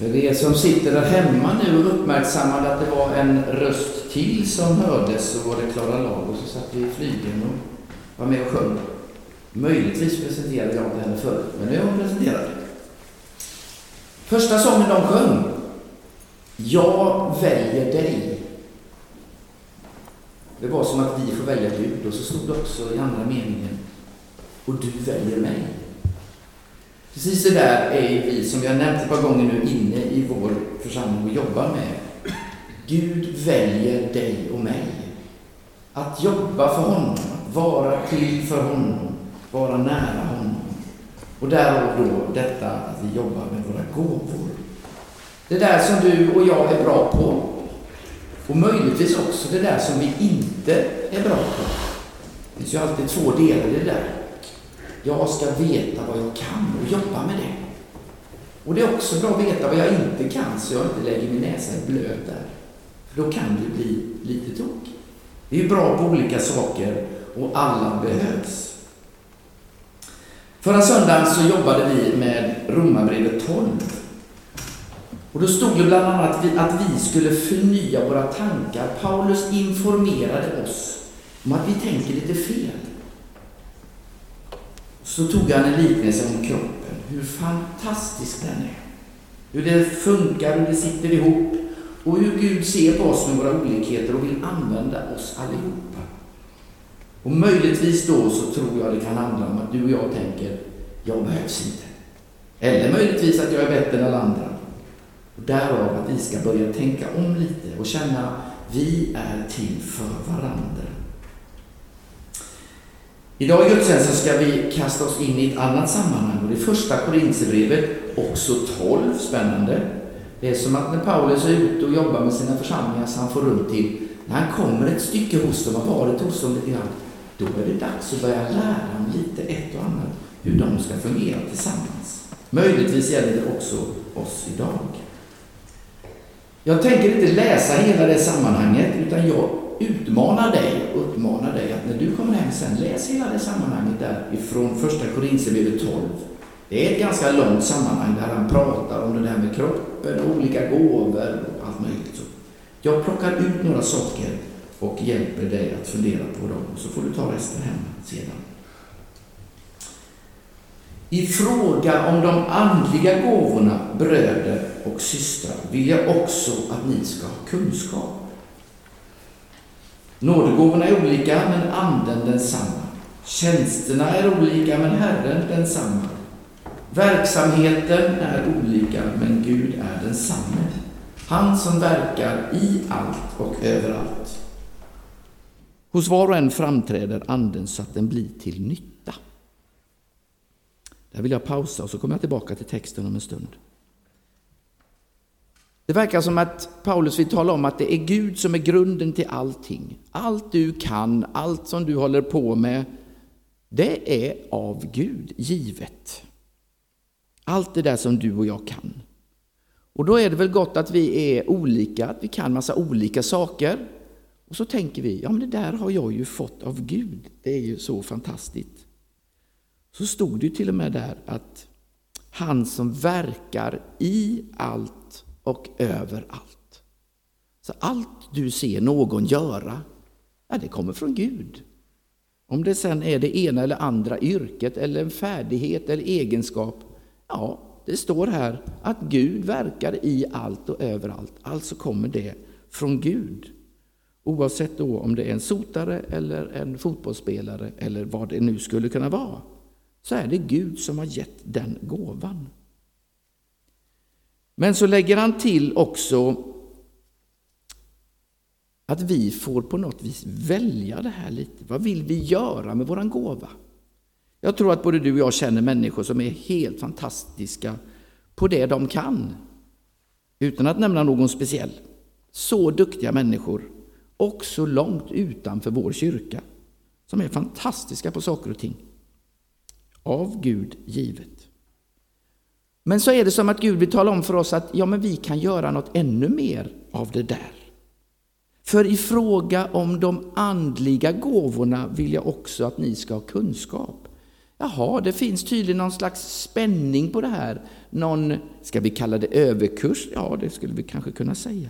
För er som sitter där hemma nu och uppmärksammade att det var en röst till som hördes så var det Klara Lago som satt i flygeln och var med och sjöng. Möjligtvis presenterade jag inte henne förut, men nu är hon presenterad. Första sången de sjöng, Jag väljer dig. Det var som att vi får välja Gud och så stod det också i andra meningen, och du väljer mig. Precis det där är vi, som jag nämnt ett par gånger nu, inne i vår församling och jobbar med. Gud väljer dig och mig. Att jobba för honom, vara till för honom, vara nära honom. Och därav då detta att vi jobbar med våra gåvor. Det där som du och jag är bra på. Och möjligtvis också det där som vi inte är bra på. Det finns ju alltid två delar i det där. Jag ska veta vad jag kan och jobba med det. Och det är också bra att veta vad jag inte kan så jag inte lägger min näsa i blöt där. För då kan det bli lite tok. Vi är bra på olika saker och alla behövs. Förra söndagen så jobbade vi med Romarbrevet 12. Och då stod det bland annat att vi skulle förnya våra tankar. Paulus informerade oss om att vi tänker lite fel. Så tog han en liknelse om kroppen, hur fantastisk den är. Hur det funkar, hur det sitter ihop och hur Gud ser på oss med våra olikheter och vill använda oss allihopa. Och möjligtvis då så tror jag det kan handla om att du och jag tänker, jag behövs inte. Eller möjligtvis att jag är bättre än alla andra. Och därav att vi ska börja tänka om lite och känna, vi är till för varandra. Idag i gudstjänsten ska vi kasta oss in i ett annat sammanhang och det är första Korinthierbrevet, också 12, spännande. Det är som att när Paulus är ute och jobbar med sina församlingar så han får runt till, när han kommer ett stycke hos dem, har varit hos dem lite grann, då är det dags att börja lära dem lite ett och annat, hur de ska fungera tillsammans. Möjligtvis gäller det också oss idag. Jag tänker inte läsa hela det sammanhanget, utan jag utmanar dig och uppmanar dig att när du kommer hem sen, läs hela det sammanhanget där ifrån första Korinthierbrevet 12. Det är ett ganska långt sammanhang där han pratar om det där med kroppen och olika gåvor och allt möjligt. Så jag plockar ut några saker och hjälper dig att fundera på dem, så får du ta resten hem sedan. I fråga om de andliga gåvorna, bröder och systrar, vill jag också att ni ska ha kunskap. Nådegåvorna är olika, men anden densamma. Tjänsterna är olika, men Herren densamma. Verksamheten är olika, men Gud är densamme. Han som verkar i allt och överallt. Hos var och en framträder anden så att den blir till nytta. Där vill jag pausa och så kommer jag tillbaka till texten om en stund. Det verkar som att Paulus vill tala om att det är Gud som är grunden till allting. Allt du kan, allt som du håller på med, det är av Gud givet. Allt det där som du och jag kan. Och då är det väl gott att vi är olika, att vi kan massa olika saker. Och så tänker vi, ja men det där har jag ju fått av Gud. Det är ju så fantastiskt. Så stod det ju till och med där att han som verkar i allt och överallt. Så allt du ser någon göra, ja, det kommer från Gud. Om det sen är det ena eller andra yrket eller en färdighet eller egenskap, ja, det står här att Gud verkar i allt och överallt. Alltså kommer det från Gud. Oavsett då om det är en sotare eller en fotbollsspelare eller vad det nu skulle kunna vara, så är det Gud som har gett den gåvan. Men så lägger han till också att vi får på något vis välja det här lite. Vad vill vi göra med våran gåva? Jag tror att både du och jag känner människor som är helt fantastiska på det de kan. Utan att nämna någon speciell. Så duktiga människor, också långt utanför vår kyrka, som är fantastiska på saker och ting. Av Gud givet. Men så är det som att Gud vill tala om för oss att ja, men vi kan göra något ännu mer av det där. För i fråga om de andliga gåvorna vill jag också att ni ska ha kunskap. Jaha, det finns tydligen någon slags spänning på det här. Någon, ska vi kalla det överkurs? Ja, det skulle vi kanske kunna säga.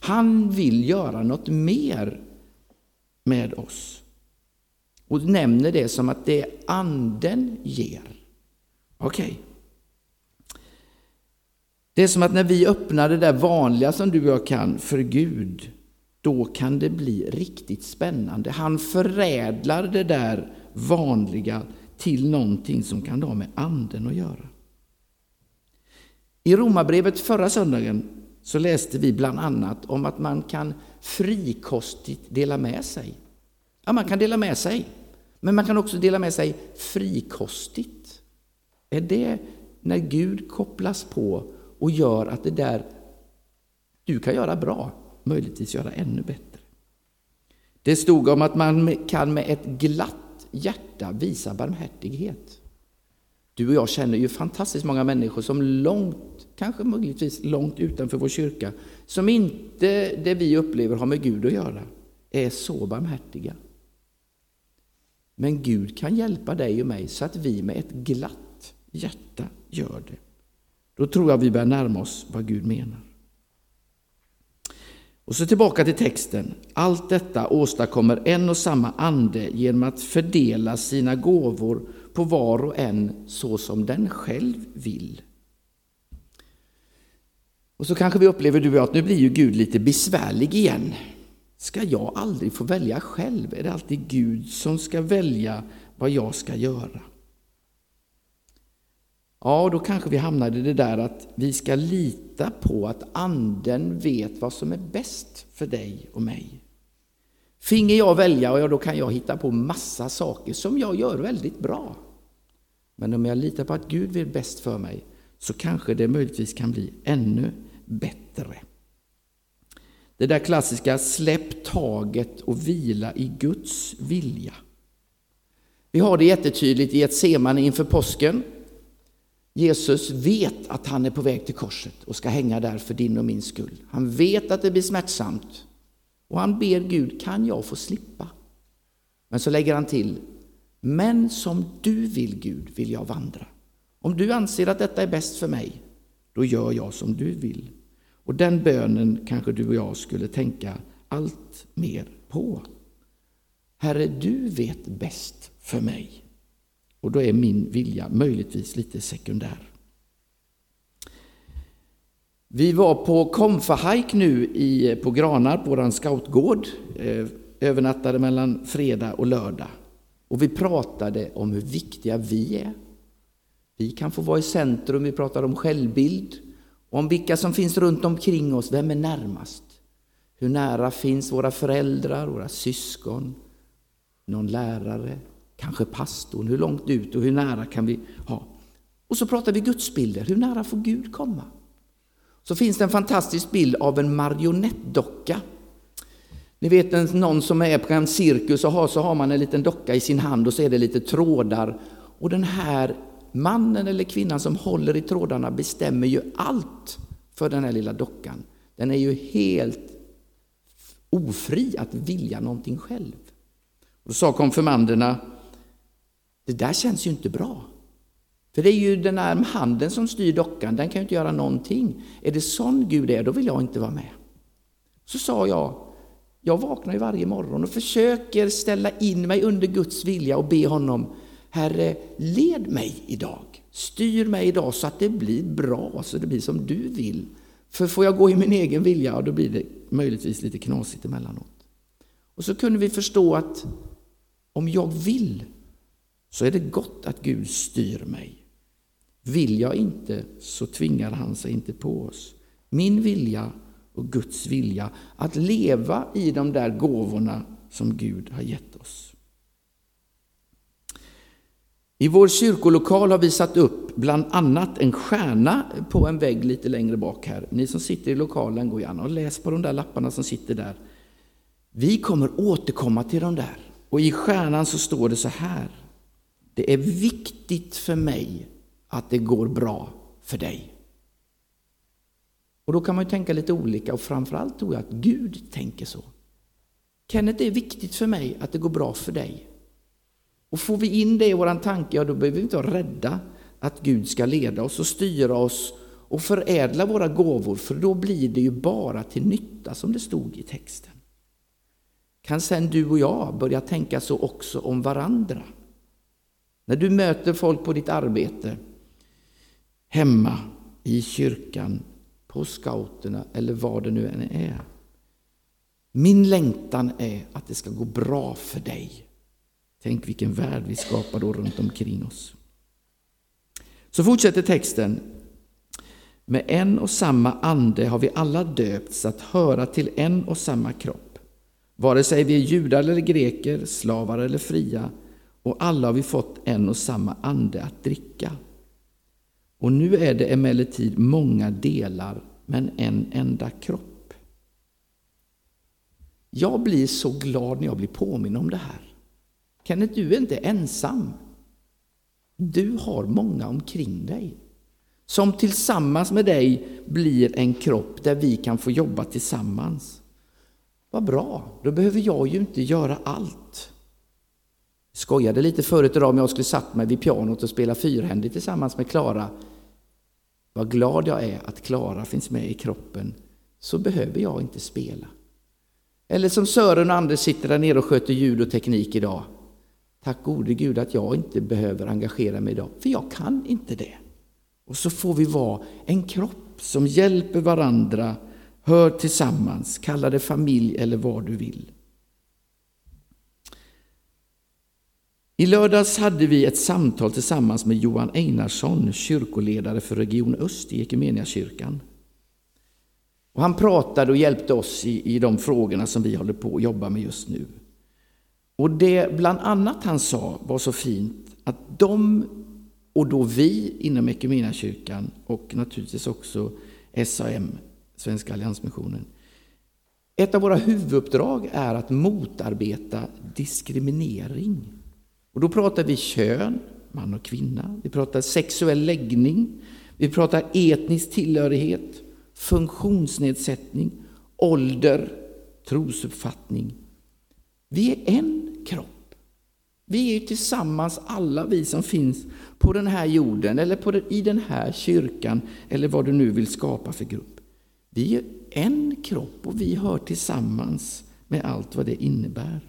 Han vill göra något mer med oss. Och nämner det som att det anden ger. Okej. Okay. Det är som att när vi öppnar det där vanliga som du och jag kan för Gud, då kan det bli riktigt spännande. Han förädlar det där vanliga till någonting som kan ha med anden att göra. I Romarbrevet förra söndagen så läste vi bland annat om att man kan frikostigt dela med sig. Ja, man kan dela med sig, men man kan också dela med sig frikostigt. Är det när Gud kopplas på och gör att det där du kan göra bra, möjligtvis göra ännu bättre. Det stod om att man kan med ett glatt hjärta visa barmhärtighet. Du och jag känner ju fantastiskt många människor som långt, kanske möjligtvis långt utanför vår kyrka, som inte det vi upplever har med Gud att göra, är så barmhärtiga. Men Gud kan hjälpa dig och mig så att vi med ett glatt hjärta gör det. Då tror jag vi börjar närma oss vad Gud menar. Och så tillbaka till texten. Allt detta åstadkommer en och samma ande genom att fördela sina gåvor på var och en så som den själv vill. Och så kanske vi upplever du och jag att nu blir ju Gud lite besvärlig igen. Ska jag aldrig få välja själv? Är det alltid Gud som ska välja vad jag ska göra? Ja, då kanske vi hamnar i det där att vi ska lita på att anden vet vad som är bäst för dig och mig. Finge jag välja, och då kan jag hitta på massa saker som jag gör väldigt bra. Men om jag litar på att Gud vill bäst för mig så kanske det möjligtvis kan bli ännu bättre. Det där klassiska släpp taget och vila i Guds vilja. Vi har det jättetydligt i ett seman inför påsken Jesus vet att han är på väg till korset och ska hänga där för din och min skull. Han vet att det blir smärtsamt och han ber Gud, kan jag få slippa? Men så lägger han till, men som du vill Gud vill jag vandra. Om du anser att detta är bäst för mig, då gör jag som du vill. Och den bönen kanske du och jag skulle tänka allt mer på. Herre, du vet bäst för mig. Och då är min vilja möjligtvis lite sekundär. Vi var på Komfahajk nu i, på Granar, på vår scoutgård. Eh, övernattade mellan fredag och lördag. Och vi pratade om hur viktiga vi är. Vi kan få vara i centrum, vi pratar om självbild, om vilka som finns runt omkring oss, vem är närmast? Hur nära finns våra föräldrar, våra syskon, någon lärare, kanske pastorn, hur långt ut och hur nära kan vi ha? Och så pratar vi gudsbilder, hur nära får Gud komma? Så finns det en fantastisk bild av en marionettdocka. Ni vet någon som är på en cirkus och har, så har man en liten docka i sin hand och så är det lite trådar. Och den här mannen eller kvinnan som håller i trådarna bestämmer ju allt för den här lilla dockan. Den är ju helt ofri att vilja någonting själv. Då sa konfirmanderna det där känns ju inte bra. För det är ju den här handen som styr dockan, den kan ju inte göra någonting. Är det sån Gud är, då vill jag inte vara med. Så sa jag, jag vaknar ju varje morgon och försöker ställa in mig under Guds vilja och be honom, Herre, led mig idag. Styr mig idag så att det blir bra, så det blir som du vill. För får jag gå i min egen vilja, då blir det möjligtvis lite knasigt emellanåt. Och så kunde vi förstå att om jag vill så är det gott att Gud styr mig. Vill jag inte så tvingar han sig inte på oss. Min vilja och Guds vilja att leva i de där gåvorna som Gud har gett oss. I vår kyrkolokal har vi satt upp bland annat en stjärna på en vägg lite längre bak här. Ni som sitter i lokalen, gå gärna och läs på de där lapparna som sitter där. Vi kommer återkomma till de där. Och i stjärnan så står det så här. Det är viktigt för mig att det går bra för dig. Och då kan man ju tänka lite olika och framförallt tror jag att Gud tänker så. Kenneth, det är viktigt för mig att det går bra för dig. Och får vi in det i våran tanke, ja då behöver vi inte vara rädda att Gud ska leda oss och styra oss och förädla våra gåvor, för då blir det ju bara till nytta som det stod i texten. Kan sen du och jag börja tänka så också om varandra? När du möter folk på ditt arbete, hemma, i kyrkan, på scouterna eller vad det nu än är. Min längtan är att det ska gå bra för dig. Tänk vilken värld vi skapar då runt omkring oss. Så fortsätter texten. Med en och samma ande har vi alla döpts att höra till en och samma kropp. Vare sig vi är judar eller greker, slavar eller fria, och alla har vi fått en och samma ande att dricka. Och nu är det emellertid många delar, men en enda kropp. Jag blir så glad när jag blir påminn om det här. Kenneth, du är inte ensam. Du har många omkring dig som tillsammans med dig blir en kropp där vi kan få jobba tillsammans. Vad bra, då behöver jag ju inte göra allt. Jag skojade lite förut idag om jag skulle satt mig vid pianot och spela fyrhändigt tillsammans med Klara. Vad glad jag är att Klara finns med i kroppen, så behöver jag inte spela. Eller som Sören och Anders sitter där nere och sköter ljud och teknik idag. Tack gode Gud att jag inte behöver engagera mig idag, för jag kan inte det. Och så får vi vara en kropp som hjälper varandra, hör tillsammans, kalla det familj eller vad du vill. I lördags hade vi ett samtal tillsammans med Johan Einarsson, kyrkoledare för Region Öst i Equmeniakyrkan. Och han pratade och hjälpte oss i, i de frågorna som vi håller på att jobba med just nu. Och det bland annat han sa var så fint att de och då vi inom Equmeniakyrkan och naturligtvis också SAM, Svenska Alliansmissionen. Ett av våra huvuduppdrag är att motarbeta diskriminering. Och då pratar vi kön, man och kvinna, vi pratar sexuell läggning, vi pratar etnisk tillhörighet, funktionsnedsättning, ålder, trosuppfattning. Vi är en kropp. Vi är tillsammans alla vi som finns på den här jorden eller på den, i den här kyrkan eller vad du nu vill skapa för grupp. Vi är en kropp och vi hör tillsammans med allt vad det innebär.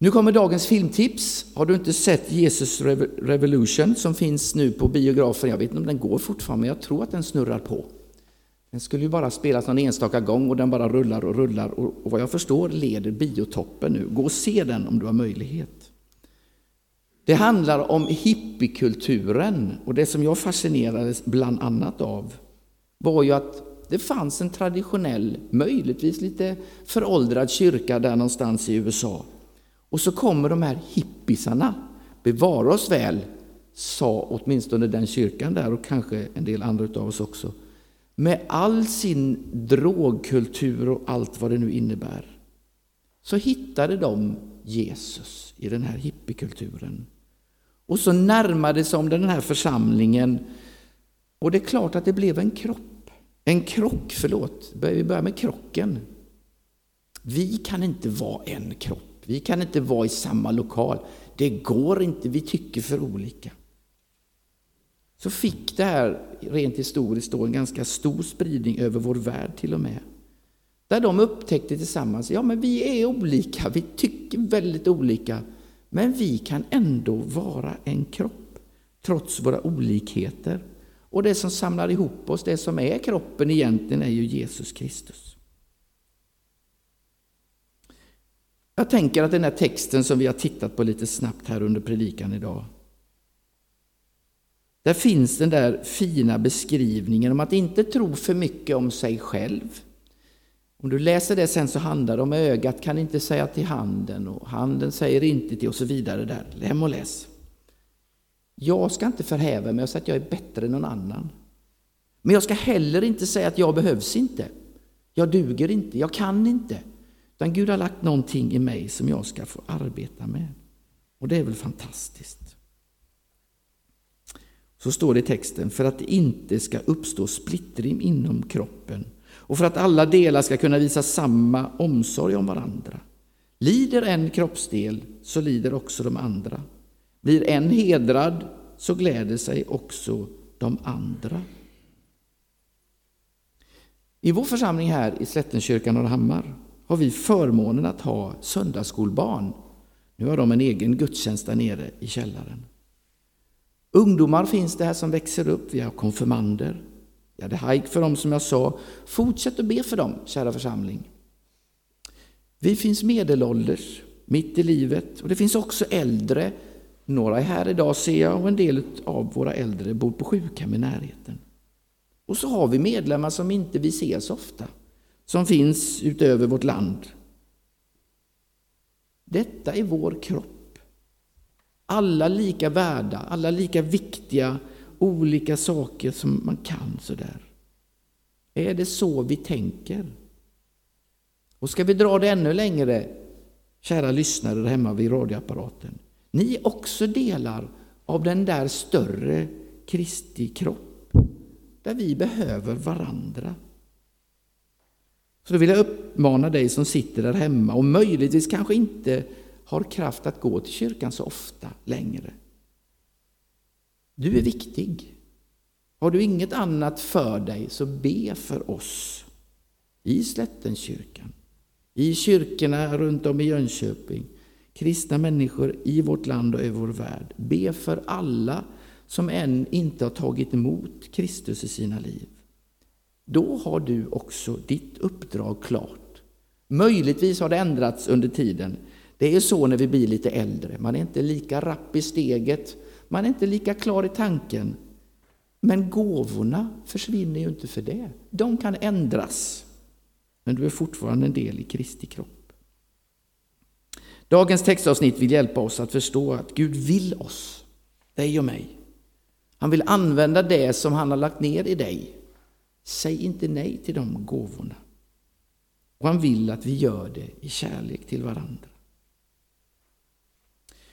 Nu kommer dagens filmtips. Har du inte sett Jesus Revolution som finns nu på biografen? Jag vet inte om den går fortfarande, men jag tror att den snurrar på. Den skulle ju bara spelas någon enstaka gång och den bara rullar och rullar och, och vad jag förstår leder biotoppen nu. Gå och se den om du har möjlighet. Det handlar om hippiekulturen och det som jag fascinerades bland annat av var ju att det fanns en traditionell, möjligtvis lite föråldrad kyrka där någonstans i USA. Och så kommer de här hippisarna, bevara oss väl, sa åtminstone den kyrkan där och kanske en del andra av oss också med all sin drogkultur och allt vad det nu innebär, så hittade de Jesus i den här hippiekulturen. Och så närmade sig om den här församlingen och det är klart att det blev en kropp. En krock, förlåt, vi börjar med krocken. Vi kan inte vara en kropp, vi kan inte vara i samma lokal. Det går inte, vi tycker för olika så fick det här rent historiskt då en ganska stor spridning över vår värld till och med. Där de upptäckte tillsammans, ja men vi är olika, vi tycker väldigt olika, men vi kan ändå vara en kropp, trots våra olikheter. Och det som samlar ihop oss, det som är kroppen egentligen, är ju Jesus Kristus. Jag tänker att den här texten som vi har tittat på lite snabbt här under predikan idag, där finns den där fina beskrivningen om att inte tro för mycket om sig själv. Om du läser det sen så handlar det om ögat kan inte säga till handen och handen säger inte till och så vidare där. Läm och läs. Jag ska inte förhäva mig och säga att jag är bättre än någon annan. Men jag ska heller inte säga att jag behövs inte. Jag duger inte, jag kan inte. Utan Gud har lagt någonting i mig som jag ska få arbeta med. Och det är väl fantastiskt. Så står det i texten, för att det inte ska uppstå splittring inom kroppen och för att alla delar ska kunna visa samma omsorg om varandra. Lider en kroppsdel så lider också de andra. Blir en hedrad så gläder sig också de andra. I vår församling här i Slättenkyrkan Norrhammar har vi förmånen att ha söndagsskolbarn. Nu har de en egen gudstjänst där nere i källaren. Ungdomar finns det här som växer upp, vi har konfirmander, vi hade hajk för dem som jag sa. Fortsätt att be för dem, kära församling. Vi finns medelålders, mitt i livet, och det finns också äldre. Några är här idag ser jag och en del av våra äldre bor på sjukhem i närheten. Och så har vi medlemmar som inte vi ser så ofta, som finns utöver vårt land. Detta är vår kropp. Alla lika värda, alla lika viktiga, olika saker som man kan sådär. Är det så vi tänker? Och ska vi dra det ännu längre, kära lyssnare där hemma vid radioapparaten. Ni är också delar av den där större Kristi kropp, där vi behöver varandra. Så då vill jag uppmana dig som sitter där hemma och möjligtvis kanske inte har kraft att gå till kyrkan så ofta längre. Du är viktig. Har du inget annat för dig så be för oss i Slättenkyrkan, i kyrkorna runt om i Jönköping, kristna människor i vårt land och i vår värld. Be för alla som än inte har tagit emot Kristus i sina liv. Då har du också ditt uppdrag klart. Möjligtvis har det ändrats under tiden. Det är så när vi blir lite äldre. Man är inte lika rapp i steget, man är inte lika klar i tanken. Men gåvorna försvinner ju inte för det. De kan ändras. Men du är fortfarande en del i Kristi kropp. Dagens textavsnitt vill hjälpa oss att förstå att Gud vill oss, dig och mig. Han vill använda det som han har lagt ner i dig. Säg inte nej till de gåvorna. Och han vill att vi gör det i kärlek till varandra.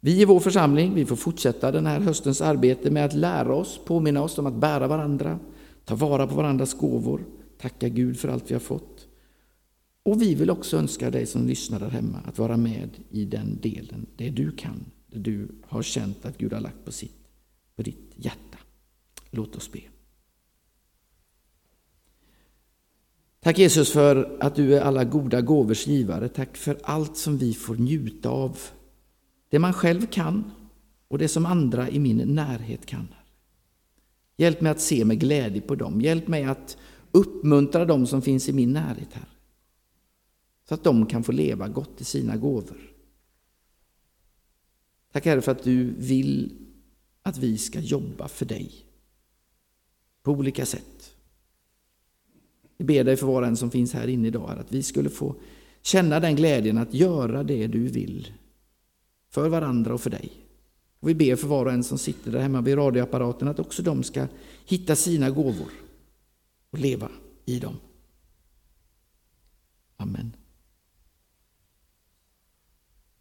Vi i vår församling vi får fortsätta den här höstens arbete med att lära oss, påminna oss om att bära varandra, ta vara på varandras gåvor, tacka Gud för allt vi har fått. Och vi vill också önska dig som lyssnar där hemma att vara med i den delen, det du kan, det du har känt att Gud har lagt på, sitt, på ditt hjärta. Låt oss be. Tack Jesus för att du är alla goda gåvors givare. Tack för allt som vi får njuta av det man själv kan och det som andra i min närhet kan. Hjälp mig att se med glädje på dem. Hjälp mig att uppmuntra dem som finns i min närhet här. Så att de kan få leva gott i sina gåvor. Tack Herre för att du vill att vi ska jobba för dig. På olika sätt. Vi ber dig för var och en som finns här inne idag att vi skulle få känna den glädjen att göra det du vill för varandra och för dig. Och vi ber för var och en som sitter där hemma vid radioapparaten att också de ska hitta sina gåvor och leva i dem. Amen.